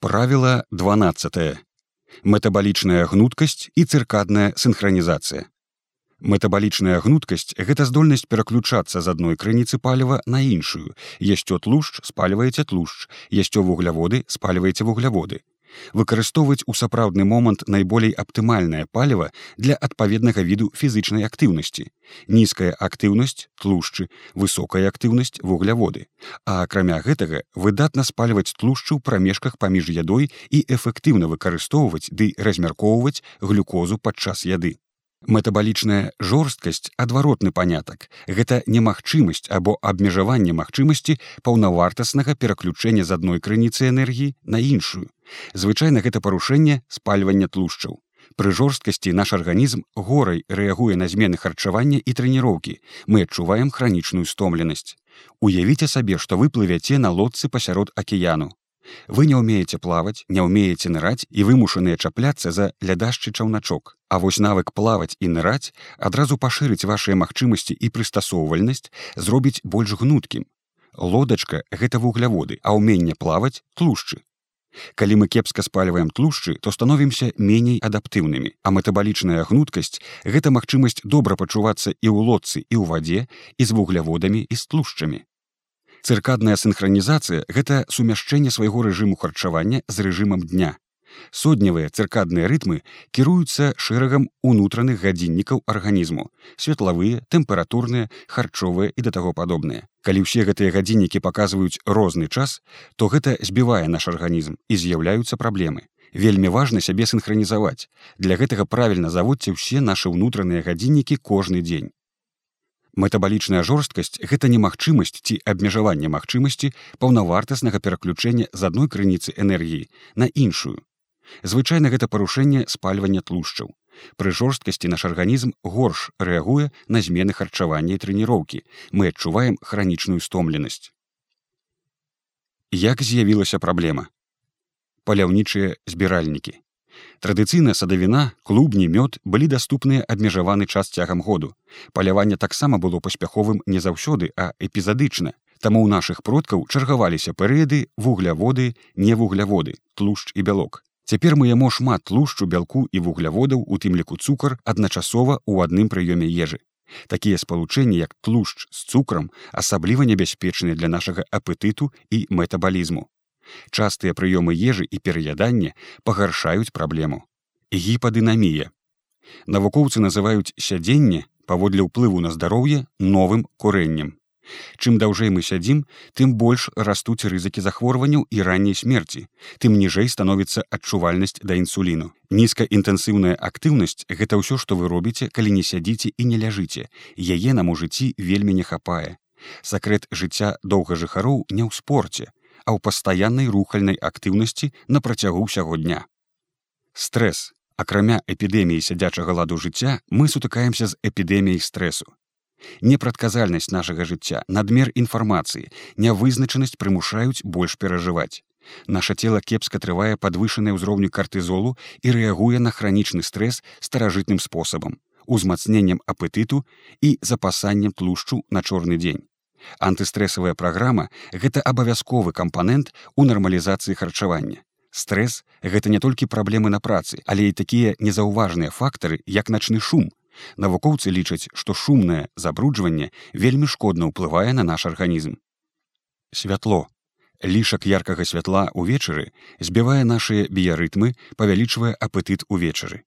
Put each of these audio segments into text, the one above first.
Правіла 12. Метабалічная гнуткасць і цыркадная синхронізацыя. Метабалічная гнуткасць гэта здольнасць пераключацца з адной крыніцы паліва на іншую. Есцё тлушч спальваеце тлушч, есцё вугляводы спальваеце вугляводы выкарыстоўваць у сапраўдны момант найболей аптымальнае паліва для адпаведнага віду фізычнай актыўнасці. Нізкая актыўнасць тлушчы высокая актыўнасць вугляводы. А акрамя гэтага выдатна спальваць тлушчы ў прамежках паміж ядой і эфектыўна выкарыстоўваць ды размяркоўваць глюкозу падчас яды Метабалічная жорсткасць адваротны панятак. Гэта немагчымасць або абмежаванне магчымасці паўнавартаснага пераключэння з адной крыніцы энергіі на іншую. Звычайна гэта парушэнне спальвання тлушчаў. Пры жорсткасці наш арганізм горай рэагуе на змены харчавання і трэніроўкі. Мы адчуваем хранічную стомленасць. Уявіце сабе, што вы плывяце на лодцы пасярод акіяну. Вы не ўмееце плаваць, не ўмееце ныраць і вымушаныя чапляцца за лядашчы чаўначок. А вось навык плаваць і ныраць адразу пашырыць вашыя магчымасці і прыстасоўвальнасць зробіць больш гнуткім. Лодачка гэта вугляводы, а ўменне плаваць тлушчы. Калі мы кепска спальваем тлушчы, то становімся меней адаптыўнымі, а метабалічная гнуткасць гэта магчымасць добра пачувацца і ў лодцы і ў вадзе і з вугляводамі і з тлушчамі. Цыркадная синхронізацыя гэта сумяшчэнне свайго рэжыму харчавання з рэжымам дня. Соднявыя цыркадныя рытмы кіруюцца шэрагам унутраных гадзіннікаў арганізму, светлавыя, тэмпературныя, харчовыя і да таго падобныя. Калі ўсе гэтыя гадзіннікі паказваюць розны час, то гэта збівае наш арганізм і з'яўляюцца праблемы. Вельмі важна сябе синхронізаваць. Для гэтага правільна заводце ўсе нашы ўнутраныя гадзіннікі кожны дзень. Метабалічная жорсткасць гэта немагчымасць ці абмежаванне магчымасці паўнавартаснага пераключэння з адной крыніцы энергіі на іншую. Звычайна гэта парушэнне спальвання тлушчаў. Пры жорсткасці наш арганізм горш рэагуе на змены харчавання і трэніроўкі. Мы адчуваем хранічную стомленасць. Як з'явілася праблема? Паляўнічыя збіральнікі. Традыцыйная садавіна, клубні мёд былі даступныя абмежаваны час цягам году. Паляванне таксама было паспяховым не заўсёды, а эпізадычна. Таму ў нашых продкаў чаргаваліся перыяды, вугляводы, невугляводы, тлушч і бялок. Цяпер мы яму шмат тлушчу бялку і вугляводаў, у тым ліку цукар адначасова ў адным прыёме ежы. Такія спалучэнні, як тлушч з цукрам, асабліва небяспечныя для нашага апетыту і метабалізму. Частыя прыёмы ежы і пераядання пагаршаюць праблему. Гіпадынамія. Навукоўцы называюць сядзенне паводле ўплыву на здароўе новым курэннем. Чым даўжэй мы сядзім, тым больш растуць рызыкі захворванняў і ранняй смерці, тым ніжэй становіцца адчувальнасць да інсуліну. Нізкаінтэнсіўная актыўнасць гэта ўсё, што вы робіце, калі не сядзіце і не ляжыце. Яе нам у жыцці вельмі не хапае. Сакрэт жыцця доўга жыхароў не ў спорце, а ў пастаяннай рухальнай актыўнасці на працягу ўсяго дня. Стрэс. Акрамя эпідэміі сядзячага ладу жыцця мы сутыкаемся з эпідэміяй стрэсу. Непрадказальнасць нашага жыцця, надмер інфармацыі, нявызначанасць прымушаюць больш перажываць. Наша цела кепска трывае падвышаныя ўзроўню картызолу і рэагуе на хранічны стрэс старажытным спосабам, узмацненнем апетыту і запасаннем тлушчу на чорны дзень. Антыстрэсавая праграма гэта абавязковы кампанент у нармалізацыі харчавання. Стрэс гэта не толькі праблемы на працы, але і такія незаўважныя фактары, як начны шум. Навукоўцы лічаць, што шумнае забруджванне вельмі шкодна ўплывае на наш арганізм. Святло. Лішак яркага святла ўвечары збівае нашыя біярытмы, павялічвае апетыт увечары.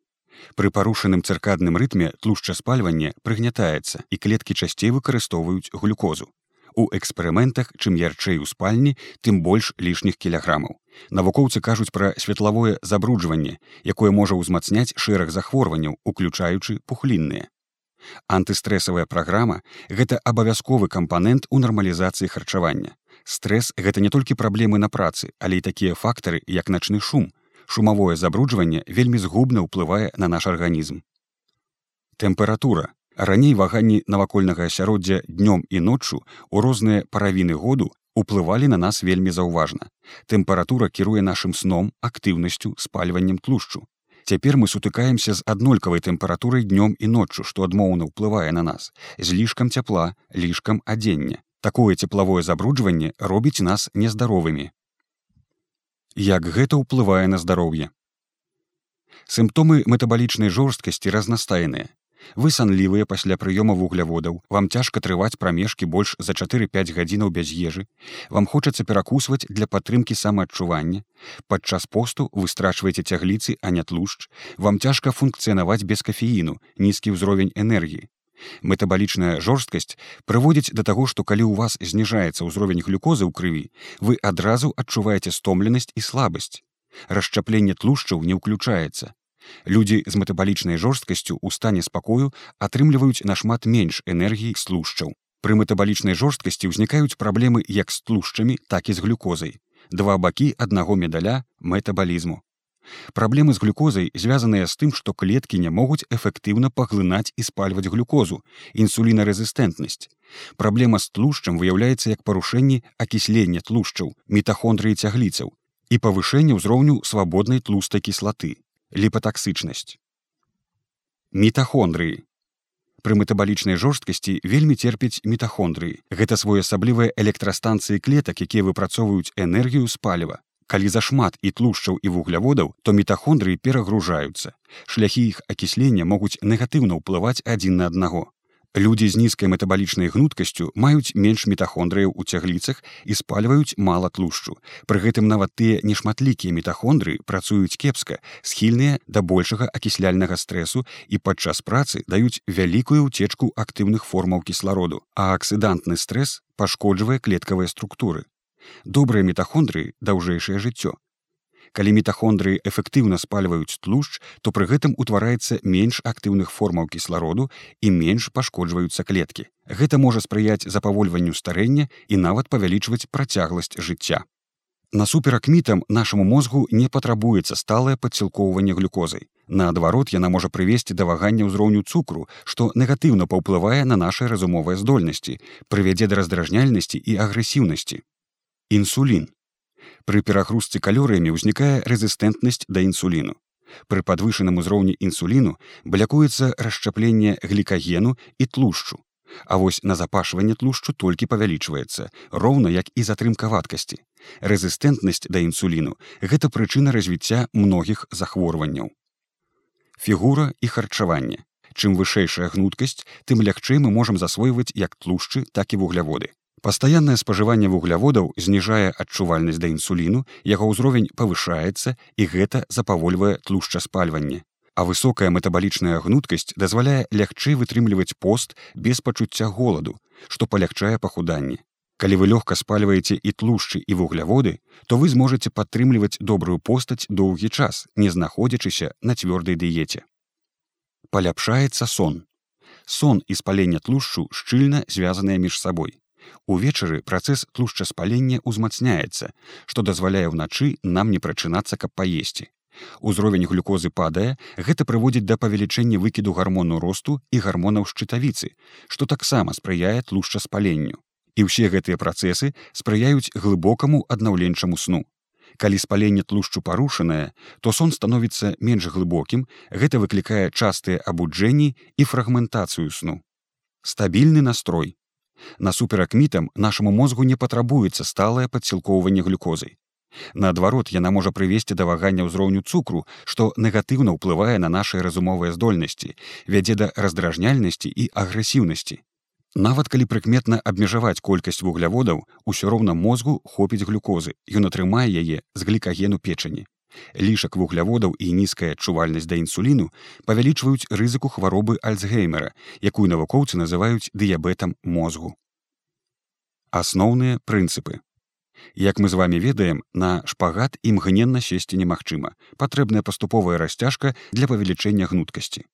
Пры парушаным цыркадным рытме тлушчаспальвання прыгнятаецца і клеткі часцей выкарыстоўваюць глюкозу. У эксперыментах, чым ярчэй у спальні, тым больш лішніх кілаграмаў. Навукоўцы кажуць пра светлавое забруджванне, якое можа ўзмацняць шэраг захворванняў, уключаючы пухлінныя. Антыстрэсавая праграма гэта абавязковы кампанент у нармалізацыі харчавання. Стрэс гэта не толькі праблемы на працы, але і такія фактары, як начны шум. Шумавое забруджванне вельмі згубна ўплывае на наш арганізм. Тэмпература Раней ваганні навакольнага асяроддзя днём і ноччу у розныя паравіны году уплывалі на нас вельмі заўважна. Тэмпература кіруе нашым сном, актыўнасцю, спальваннем тлушчу. Цяпер мы сутыкаемся з аднолькавай тэмпературай днём і ноччу, што адмоўна ўплывае на нас, з лішкам цяпла, лішкам адзення. Такое цеплавое забруджванне робіць нас нездаровымі. як гэта ўплывае на здароўе сімптомы метабалічнай жорсткасці разнастайныя вы санлівыя пасля прыёма вугляводаў вам цяжка трываць прамежкі больш за 4-5 гадзінаў без ежы вам хочацца перакусваць для падтрымкі самаадчування падчас посту вы страчваеце цягліцы а не тлушч вам цяжка функцыянаваць без кафеіну нізкі ўзровень энергіі метабалічная жорсткасць прыводзіць да таго што калі ў вас зніжаецца ўзровень глюкозы ў крыві вы адразу адчуваеце стомленасць і слабасць расшчапленне тлушчаў не ўключаецца Людзі з метабалічнай жорсткасцю ў стане спакою атрымліваюць нашмат менш энергіі слушчаў. Пры метабалічнай жорсткасці ўзнікаюць праблемы як з тлушчамі, так і з глюкозай. Два бакі аднаго медаля метабалізму. Праблемы з глюкозай звязаныя з тым, што клеткі не могуць эфектыўна паглынаць і спальваць глюкозу, інсулінарэзістэнтнасць. Праблема з тлушчам выяўляецца як парушэнне акіслення тлушчаў, мітахондрыі цягліцаў і павышэнне ўзроўню свабоднай тлустай кіслаты ліпатаксычнасць мітахондрыі пры метабалічнай жорсткасці вельмі терпяць мітахондрыі гэта своеасаблівыя электрастанцыі клетак якія выпрацоўваюць энергію з паліва. Калі зашмат і тлушчаў і вугляводаў то мітахондрыі перагружаюцца. Шляхі іх акіслення могуць негатыўна ўплываць адзін на аднаго Людзі з нізкай метабалічнай гнуткасцю маюць менш мітахондрыяў у цягліцах і спальваюць мала тлушчу. Пры гэтым нават тыя нешматлікія мітахондры працуюць кепска, схільныя да большага акісляльнага стрэсу і падчас працы даюць вялікую ўцечку актыўных формаў кіслароду, а аксідантны стрэс пашкоджвае клеткавыя структуры. Добрыя мітахондры даўжэйшае жыццё калі мітахондры эфектыўна спальваюць тлушч то пры гэтым утвараецца менш актыўных формаў кіслароду і менш пашкоджваюцца клеткі. Гэта можа спрыяць запавольванню старэння і нават павялічваць працягласць жыцця. Насуперак мітам нашаму мозгу не патрабуецца сталае падсілкоўванне глюкозай. Наадварот яна можа прывесці да вагання ўзроўню цукру што негатыўна паўплывае на нашай разумовыя здольнасці прывядзе да раздражняльнасці і агрэсіўнасці. Інсулін Пры перагрузцы калорыямі ўзнікае рэзістэнтнасць да інсуліну. Пры падвышаным узроўні інсуліну блякуецца расшчапленне глікагену і тлушчу. А вось назапашванне тлушчу толькі павялічваецца, роўна як і затрымка вадкасці. Рэзістэнтнасць да інсуліну гэта прычына развіцця многіх захворванняў. Фігура і харчаванне. Чым вышэйшая гнуткасць, тым лягчэй мы можам засвойваць як тлушчы, так і вугляводы. Пастаяннае спажыванне вугляводаў зніжае адчувальнасць да інсуліну, яго ўзровень павышаецца і гэта запавольвае тлушчаспальванне. А высокая метабалічная гнуткасць дазваляе лягчэй вытрымліваць пост без пачуцця голаду, што палягчае пахуданне. Калі вы лёгка спальваеце і тлушчы і вугляводы, то вы зможаце падтрымліваць добрую постаць доўгі час, не знаходзячыся на цвёрдай дыеце. Паляпшаецца сон. Сон і спалення тлушчу шчыльна звязаныя між сабой. Увечары працэс тлушчаспалення ўзмацняецца, што дазваляе ўначы нам не прачынацца, каб паесці. Узровень глюкозы падае, гэта прыводзіць да павелічэння выкіду гармону росту і гармонаў шчытавіцы, што таксама спрыяе тлушчаспаленню. І ўсе гэтыя працэсы спрыяюць глыбокаму аднаўленчаму сну. Калі спаленне тлушчу парушанае, то сон становіцца менш глыбокім, гэта выклікае частыя абуджэнні і фрагментацыю сну. Стабільны настрой Насуперак мітам нашаму мозгу не патрабуецца сталае падсілкоўванне глюкозай. Наадварот, яна можа прывесці да вагання ўзроўню цукру, што негатыўна ўплывае на нашыя разумовыя здольнасці, вядзе да раздражняльнасці і агрэсіўнасці. Нават калі прыкметна абмежаваць колькасць вугляводаў, усё роўна мозгу хопіць глюкозы, ён атрымае яе з глікагену печані. Лішак вугляводаў і нізкая адчувальнасць да інсуліну павялічваюць рызыку хваробы альцгеймера, якую навукоўцы называюць дыябетам мозгу. Асноўныя прынцыпы. Як мы з вами ведаем, на шпагат імгненна сесці немагчыма, патрэбная паступовая расцяжка для павелічэння гнуткасці.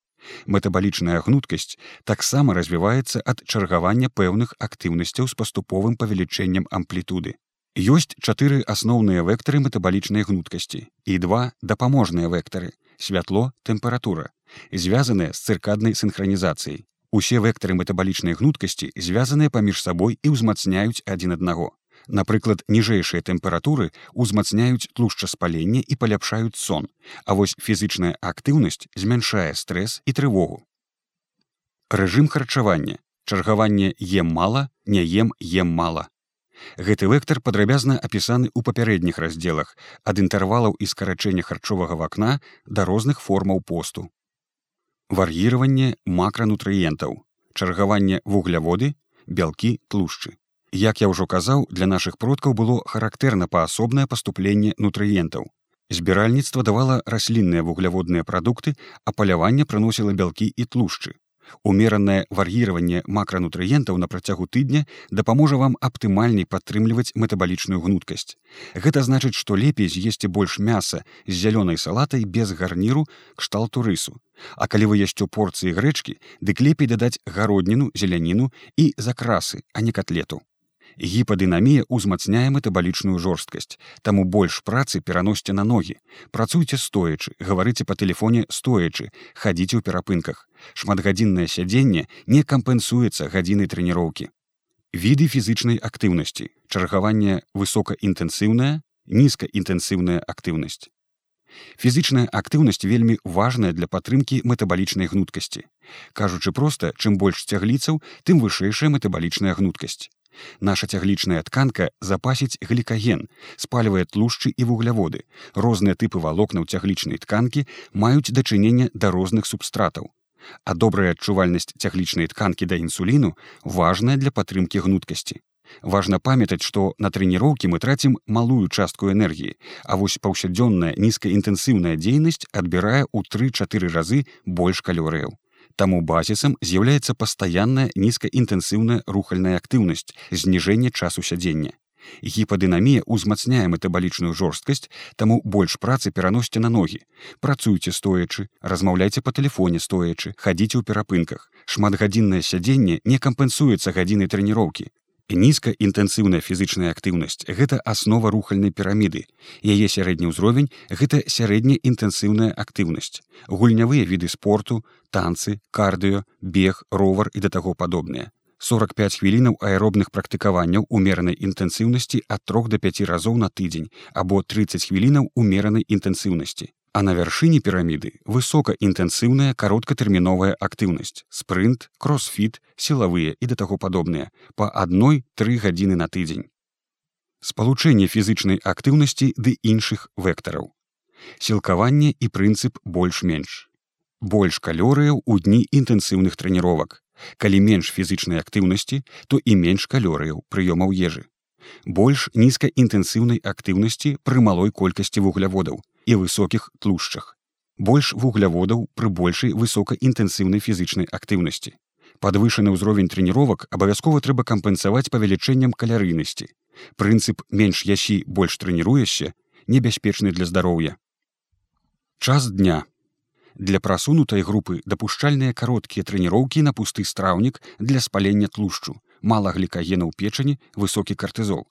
Метабалічная гнуткасць таксама развіваецца ад чаргавання пэўных актыўнасцяў з паступовым павелічэннем амплітуды. Ёсць чатыры асноўныя вектары метабалічнай гнуткасці і два дапаможныя вектары святло тэмпература звязаныя з цыркаднай синхронізацыяй усе вектары метабалічнай гнуткасці звязаныя паміж сабой і ўзмацняюць адзін аднаго. Напрыклад ніжэйшыя тэмпературы ўзмацняюць тлушчаспаленне і паляпшаюць сон а вось фізычная актыўнасць змяншае стрэс і трывогу. Рэжым харчавання. Чаргаванне ем мала не ем ем мала Гэты вектор падрабязна апісаны ў папярэдніх раздзелах ад інтэрвалаў і скарачэння харчовага вакна да розных формаў посту. Вар'іраванне макранутрыентаў, чаргаванне вугляводы, бялкі тлушчы. Як я ўжо казаў, для нашых продкаў было характэрна паасобнае паступленне нутрыентаў. Збіральніцтва давала раслінныя вугляводныя прадукты, а паляванне прыносіла бялкі і тлушчы. Умеранае вар'іраванне макранутрыентаў на працягу тыдня дапаможа вам аптымальней падтрымліваць метабалічную гнуткасць. Гэта значыць, што лепей з'есці больш мяса з зялёнай салатай без гарніру кшталту рысу. А калі вы ясцё порцыі грэчкі, дык лепей дадаць гародніну, зеляніну і закрасы, а не котлету гіпадынамія ўзмацняе метабалічную жорсткасць таму больш працы пераносьце на ногі. Працуйце стоячы гаварыце па тэлефоне стоячы хадзіце ў перапынках. Шматгадзіннае сядзенне не кампенсуецца гадзіны трэніроўкі. Віды фізычнай актыўнасці. Чаргаванне высокаінтэнсіўная нізкаінтэнсіўная актыўнасць. Фізычная актыўнасць вельмі важная для падтрымкі метабалічнай гнуткасці. Кажучы проста чым больш цягліцаў тым вышэйшая метабалічная гнуткасць Наша цяглічная тканка запасіць глікаген, спальвае тлушчы і вугляводы. Розныя тыпы валокнаў цяглічнай тканкі маюць дачыненне да розных субстратаў. А добрая адчувальнасць цяглічнай тканкі да інсуліну важная для падтрымкі гнуткасці. Важна памятаць, што на трэніроўкі мы трацім малую частку энергіі, а вось паўсядзённая нізкаінтэнсіўная дзейнасць адбірае ў тры-чатыры разы больш калорыяў. Таму базісам з'яўляецца пастаянная нізкаінтэнсіўная рухальная актыўнасць зніжэння часу сядзення. Гіпадынамія ўзмацняе метабалічную жорсткасць, таму больш працы пераносьце на ногі. Працуйце стоячы, размаўляйце па тэлефоне стоячы, хадзіце ў перапынках. Шматгадзіннае сядзенне не кампенсуецца гадзіны трэніроўкі нізкаінтэнсіўная фізычная актыўнасць гэта аснова рухальнай піраміды. Яе сярэдні ўзровень гэта сярэдняя інтэнсіўная актыўнасць. Гульнявыя віды спорту танцы кардыё бег ровар і да таго падобныя. 45 хвілінаў аэробных практыкаванняў умеранай інтэнсіўнасці ад трох да 5 разоў на тыдзень або 30 хвілінаў умеранай інтэнсіўнасці А на вяршыні піраміды высокаінтэнсіўная кароткатэрміновая актыўнасць, спрынт, кросфіт, сілавыя і да таго падобныя па адной тры гадзіны на тыдзень. Спалучэнне фізычнай актыўнасці ды іншых вектараў. Сілкаванне і прынцып больш-менш. Больш калорыяў у дні інтэнсіўных трэніровак. Калі менш фізычнай актыўнасці, то і менш калорыяў прыёмаў ежы. Больш нізкаінтэнсіўнай актыўнасці пры малой колькасці вугляводаў, і высокіх тлушчах. Больш вугляводаў пры большай высокаінтэнсіўнай фізычнай актыўнасці. Падвышаны ўзровень трэніровак абавязкова трэба кампенсаваць павелічэннем калярыйнасці. Прынцып менш ясі больш трэніруешся небяспечны для здароўя. Час дня. Для прасунутай групы дапушчальныя кароткія трэніроўкі на пусты страўнік для спалення тлушчу, мала глікагена ў печані, высокі картызол.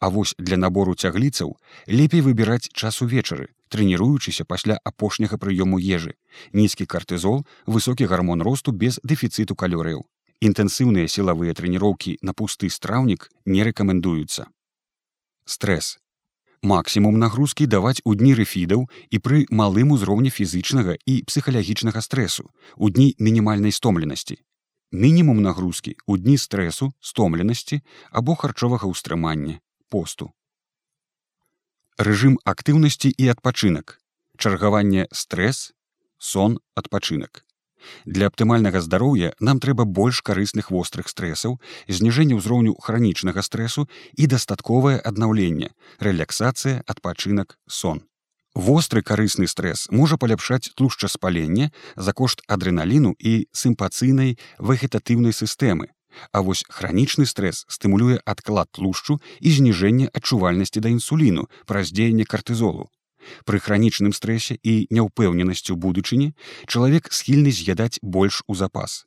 А вось для набору цягліцаў лепей выбіраць час увечары, трэніруючыся пасля апошняга прыёму ежы, нізкі картызол, высокі гармон росту без дэфіцыту калорыяў. Інтэнсіўныя сілавыя трэніроўкі на пусты страўнік не рэкамендуюцца. Стрэс. Максімум нагрузкі даваць у дні рэфідаў і пры малым узроўні фізычнага і псіхалагічнага стрэсу, у дні мінімальнай стомленасці. Мінімум нагрузкі ў дні стрэсу, стомленасці або харчовага ўстрымання, посту. Рэжым актыўнасці і адпачынак. Чаргаванне стрэс сон адпачынак. Для аптымальнага здароўя нам трэба больш карысных вострых стрэсаў зніжэнне ўзроўню хранічнага стрэсу і дастатковае аднаўленне рэляксацыя адпачынак сон востры карысны стрэс можа паляпшаць тлушчаспаленне за кошт адреналіну і сімпацыйнай вегетатыўнай сістэмы А вось хранічны стрэс стымулюе адклад тлушчу і зніжэнне адчувальнасці да інсуліну праз дзеянне картызолу. Пры хранічным стрэсе і няўпэўненасцю будучыні чалавек схільны з'ядаць больш у запас.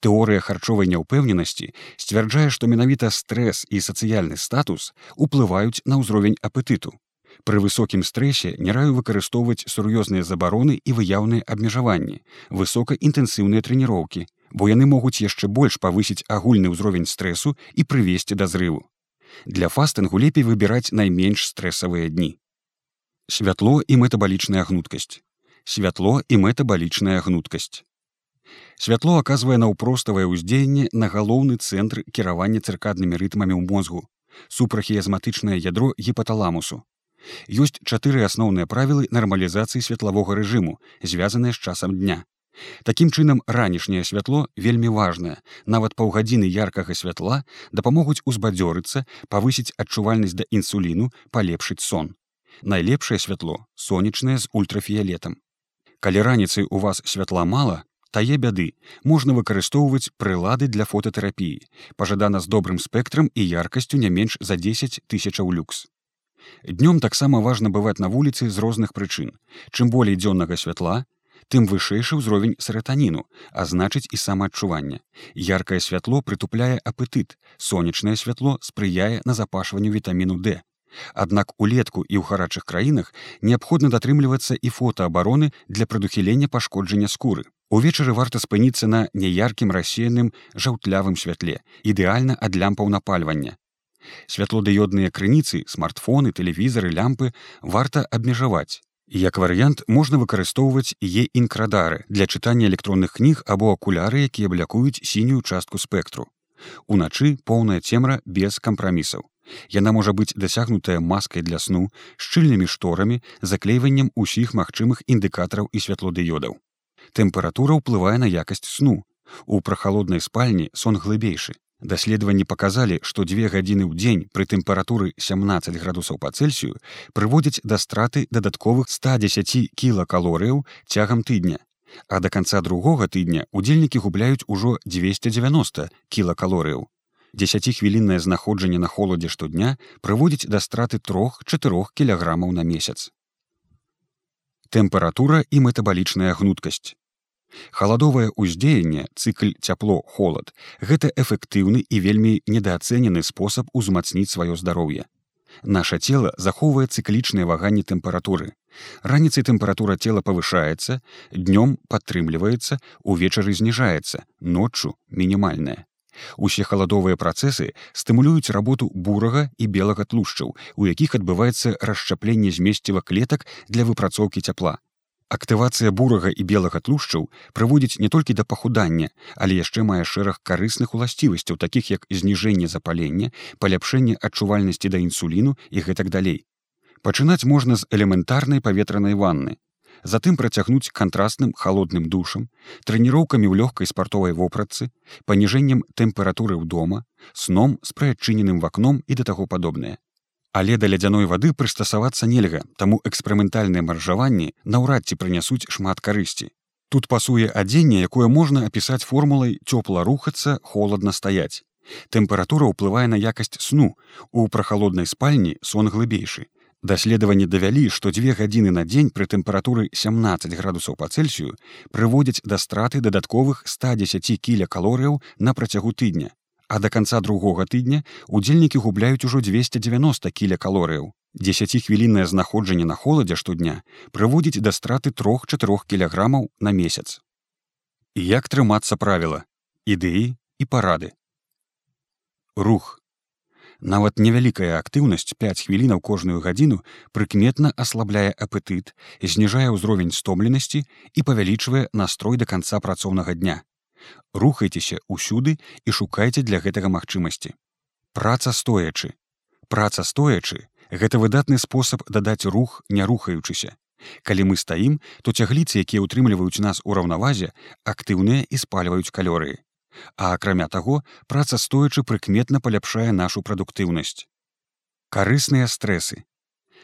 Тэорыя харчовай няўпэўненасці сцвярджае, што менавіта стрэс і сацыяльны статус уплываюць на ўзровень апетыту. Пры высокім стрэсе не раю выкарыстоўваць сур'ёзныя забароны і выяўныя абмежаванні, высокаінтэнсіўныя трэніроўкі, бо яны могуць яшчэ больш павысіць агульны ўзровень стрэсу і прывесці да зрыву. Для фастынгу лепей выбіраць найменш стрэсавыя дні. Святло і метабалічная гнуткасць. Святло і метабалічная гнуткасць. Святло аказвае наўпроставае ўздзеянне на галоўны цэнтр кіравання цыркаднымі рытмамі ў мозгу. супрахіязматычнае ядро гіпаталамусу. Ёсць чатыры асноўныя правілы нармалізацыі светлавога рэжыму, звязаныя з часам дня. Такім чынам ранішняе святло вельмі важнае. Нават паўгадзіны яркага святла дапамогуць узбадзёрыцца, павысіць адчувальнасць да інсуліну, палепшыць сон. Найлепшае святло сонечнае з ультрафіялетам. Калі раніцай у вас святла мала, тае бяды можна выкарыстоўваць прылады для фототэрапіі, пажадана з добрым спектрам і яркасцю не менш за 10 тысячаў люкс. Днём таксама важна бываць на вуліцы з розных прычын. Чым болей дзённага святла, тым вышэйшы ўзровень саратаніну, а значыць і самаадчуванне. Яркае святло прытупляе апетыт, сонечнае святло спрыяе на запашванню вітаміну D. Аднак улетку і ў гарачых краінах неабходна датрымлівацца і фотоабароны для прадухілення пашкоджання скуры. Увечары варта спыніцца на няяркім рассеяным жаўтлявым святле, ідэальна ад лямпаў напальвання. Святлодыёдныя крыніцы, смартфоны, тэлевізары, лямпы варта абмежаваць. Як варыянт можна выкарыстоўваць е інкрадары для чытання электронных кніг або акуляры, якія блякуюць сінюю частку спектру. Уначы поўная цемра без кампрамісаў. Яна можа быць дасягнутая маскай для сну, шчыльнымі шторамі, заклейваннем усіх магчымых індыкатараў і святлодыёдаў. Тэмпература ўплывае на якасць сну. У прахалоднай спальні сон глыбейшы. Даследаванні паказалі, што дзве гадзіны ў дзень пры тэмпературы 17 градусаў па цельсію прыводзяць да страты дадатковых 110 кілакалорыяў цягам тыдня. А да канца другога тыдня удзельнікі губляюць ужо 290 кілакалорыяў. Дзесяціхвіліннае знаходжанне на холадзе штодня прыводзіць да страты трох-чатырох кілаграмаў на месяц. Тэмпература і метабалічная гнуткасць. Халадовае ўздзеянне цыкль цяпло холад гэта эфектыўны і вельмі недаацэнены спосаб узмацніць сваё здароўе. Наша цела захоўвае цыклічныя ваганні тэмпературы. Раніцай тэмпература цела павышаецца, днём падтрымліваецца, увечары зніжаецца, ноччу мінімальная. Усе халадовыя працэсы стымулююць работу бурага і белага тлушчаў, у якіх адбываецца расшчапленне змесціва клетак для выпрацоўкі цяпла. Актывацыя бурага і белага тлушчаў прыводзіць не толькі да пахудання, але яшчэ мае шэраг карысных уласцівасцяў, такіх як зніжэнне запалення, паляпшэнне адчувальнасці да інсуліну і гэтак далей. Пачынаць можна з элементарнай паветранай ванны. Затым працягнуць кантрасным халодным душам, трэніроўкамі ў лёгкай спартовай вопратцы, паніжэннем тэмпературы ў дома, сном з прыадчыненым вакном і да таго падобнае. Але да лядзяной вады прыстасавацца нельга, таму эксперыментальныя маржаванні наўрад ці прынясуць шмат карысці. Тут пасуе адзенне, якое можна апісаць формулай цёпла рухацца, холадна стаяць. Тэмпература ўплывае на якасць сну. У прахалоднай спальні сон глыбейшы. Даследаванні давялі, што дзве гадзіны на дзень пры тэмпературы 17 градусаў па цельсію прыводзяць да страты дадатковых 110 кілякалорыяў на працягу тыдня а до конца другога тыдня удзельнікі губляюць ужо 290 кілякалорыяў. Дзесяціхвіліннае знаходжанне на холадзе штодня прыводзіць да страты трох-чатырох кілаграмаў на месяц. Як трымацца правіла, ідэі і парады. Рух. Нават невялікая актыўнасць 5 хвілінаў кожную гадзіну прыкметна аслабляе апетыт, зніжае ўзровень стомленасці і павялічвае настрой да канца працоўнага дня рухайцеся ўсюды і шукайце для гэтага магчымасці. Праца стоячы. Праца стоячы гэта выдатны спосаб дадаць рух не рухаючыся. Калі мы стаім, то цягліцы, якія ўтрымліваюць нас у раўнавазе, актыўныя і спальваюць калорыі. А акрамя таго, праца стоячы прыкметна паляпшае нашу прадуктыўнасць. Карысныя стрэсы.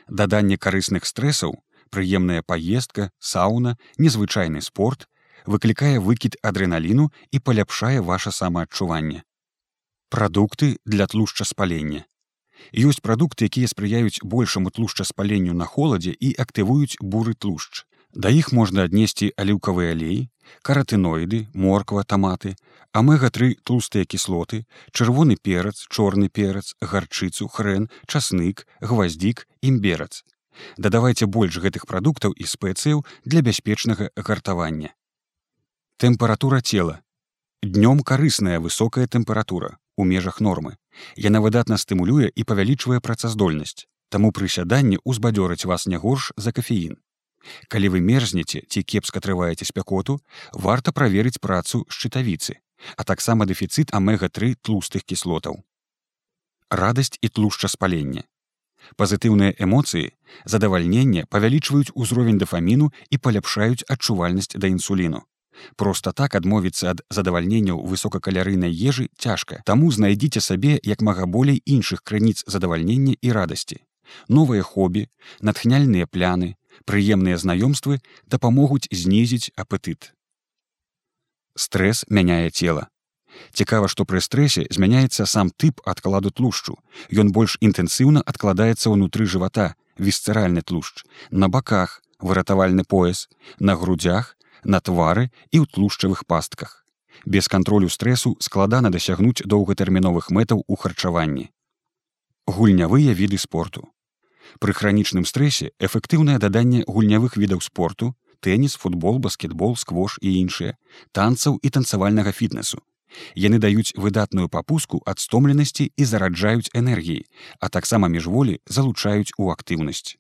Даданне карысных стрэсаў, прыемная паездка, сауна, незвычайны спорт, выклікае выкід адреналіну і паляпшае ваше самаадчуванне. Прадукты для тлушчаспалення. Ёсць прадукты, якія спрыяюць большаму тлушчаспаленню на холадзе і актывуюць буры тлушч. Да іх можна аднесці аліўкавы алей, каратыноіды, морква, таматы, амега-3 тлустыя кіслоты, чырвоны перац, чорны перац, гарчыцу, хрэн, часнык, гваздзік, імберац. Дадавайце больш гэтых прадуктаў і спецыяў для бяспечнага гартавання. Тэмпература цела. Днём карысная высокая тэмпература у межах нормы. Яна выдатна стымулюе і павялічвае працаздольнасць. Таму прысяданне ўзбадзёрыць вас не горш за кафеін. Калі вы мерзнеце ці кепска трываеце спякоту, варта праверыць працу шчытавіцы, а таксама дэфіцыт амега-3 тлустых кіслотаў. радасць і тлушча спалення. Пазітыўныя эмоцыі, задавальненне павялічваюць узровень дафаміну і паляпшаюць адчувальнасць да інсуліну. Проста так адмовіцца ад задавальненняў высокакалярыйнай ежы цяжка. Таму знайдзіце сабе як мага болей іншых крыніц задавальнення і радасці. Новыя хобі, натхняльныя пляны, прыемныя знаёмствы дапамогуць знізіць апетыт. Стрэс мяняе цела. Цікава, што пры стрэсе змяняецца сам тып адкладу тлушчу. Ён больш інтэнсіўна адкладаецца ўнутры жывата, вісцэральны тлушч, на баках, выратавальны пояс, на грудзях, на твары і ў тлушчавых пастках. Без кантролю стрэсу складана дасягнуць доўгатэрміновых мэтаў у харчаванні. Гульнявыя віды спорту. Пры хранічным стрэсе эфектыўнае даданне гульнявых відаў спорту, тэніс, футбол, баскетбол, сквош і іншыя, танцаў і танцавальнага фітнесу. Яны даюць выдатную папуску ад стомленасці і зараджаюць энергіі, а таксама міжволі залучаюць у актыўнасць.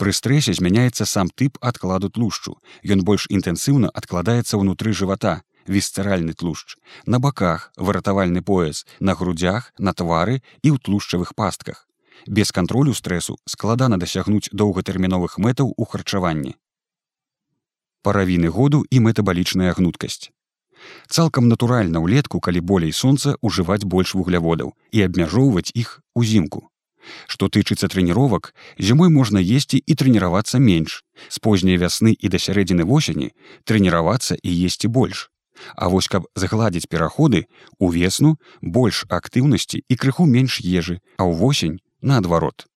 Пры стрэсе змяняецца сам тып адкладу тлушчу. Ён больш інтэнсіўна адкладаецца ўнутры жывата, вісцэральны тлушч, на баках, выратавальны пояс, на грудзях, на твары і ў тлушчавых пастках. Без кантролю стрэсу складана дасягнуць доўгатэрміновых мэтаў у харчаванні. Паравіны году і метабалічная гнуткасць. Цалкам натуральна ўлетку, калі болей сонца ўжываць больш вугляводаў і абмяжоўваць іх узімку. Што тычыцца трэніровак, зімой можна есці і трэніравацца менш. З позняй вясны і да сярэдзіны восені трэніравацца і есці больш. А вось каб загладзіць пераходы, увесну больш актыўнасці і крыху менш ежы, а ўвосень наадварот.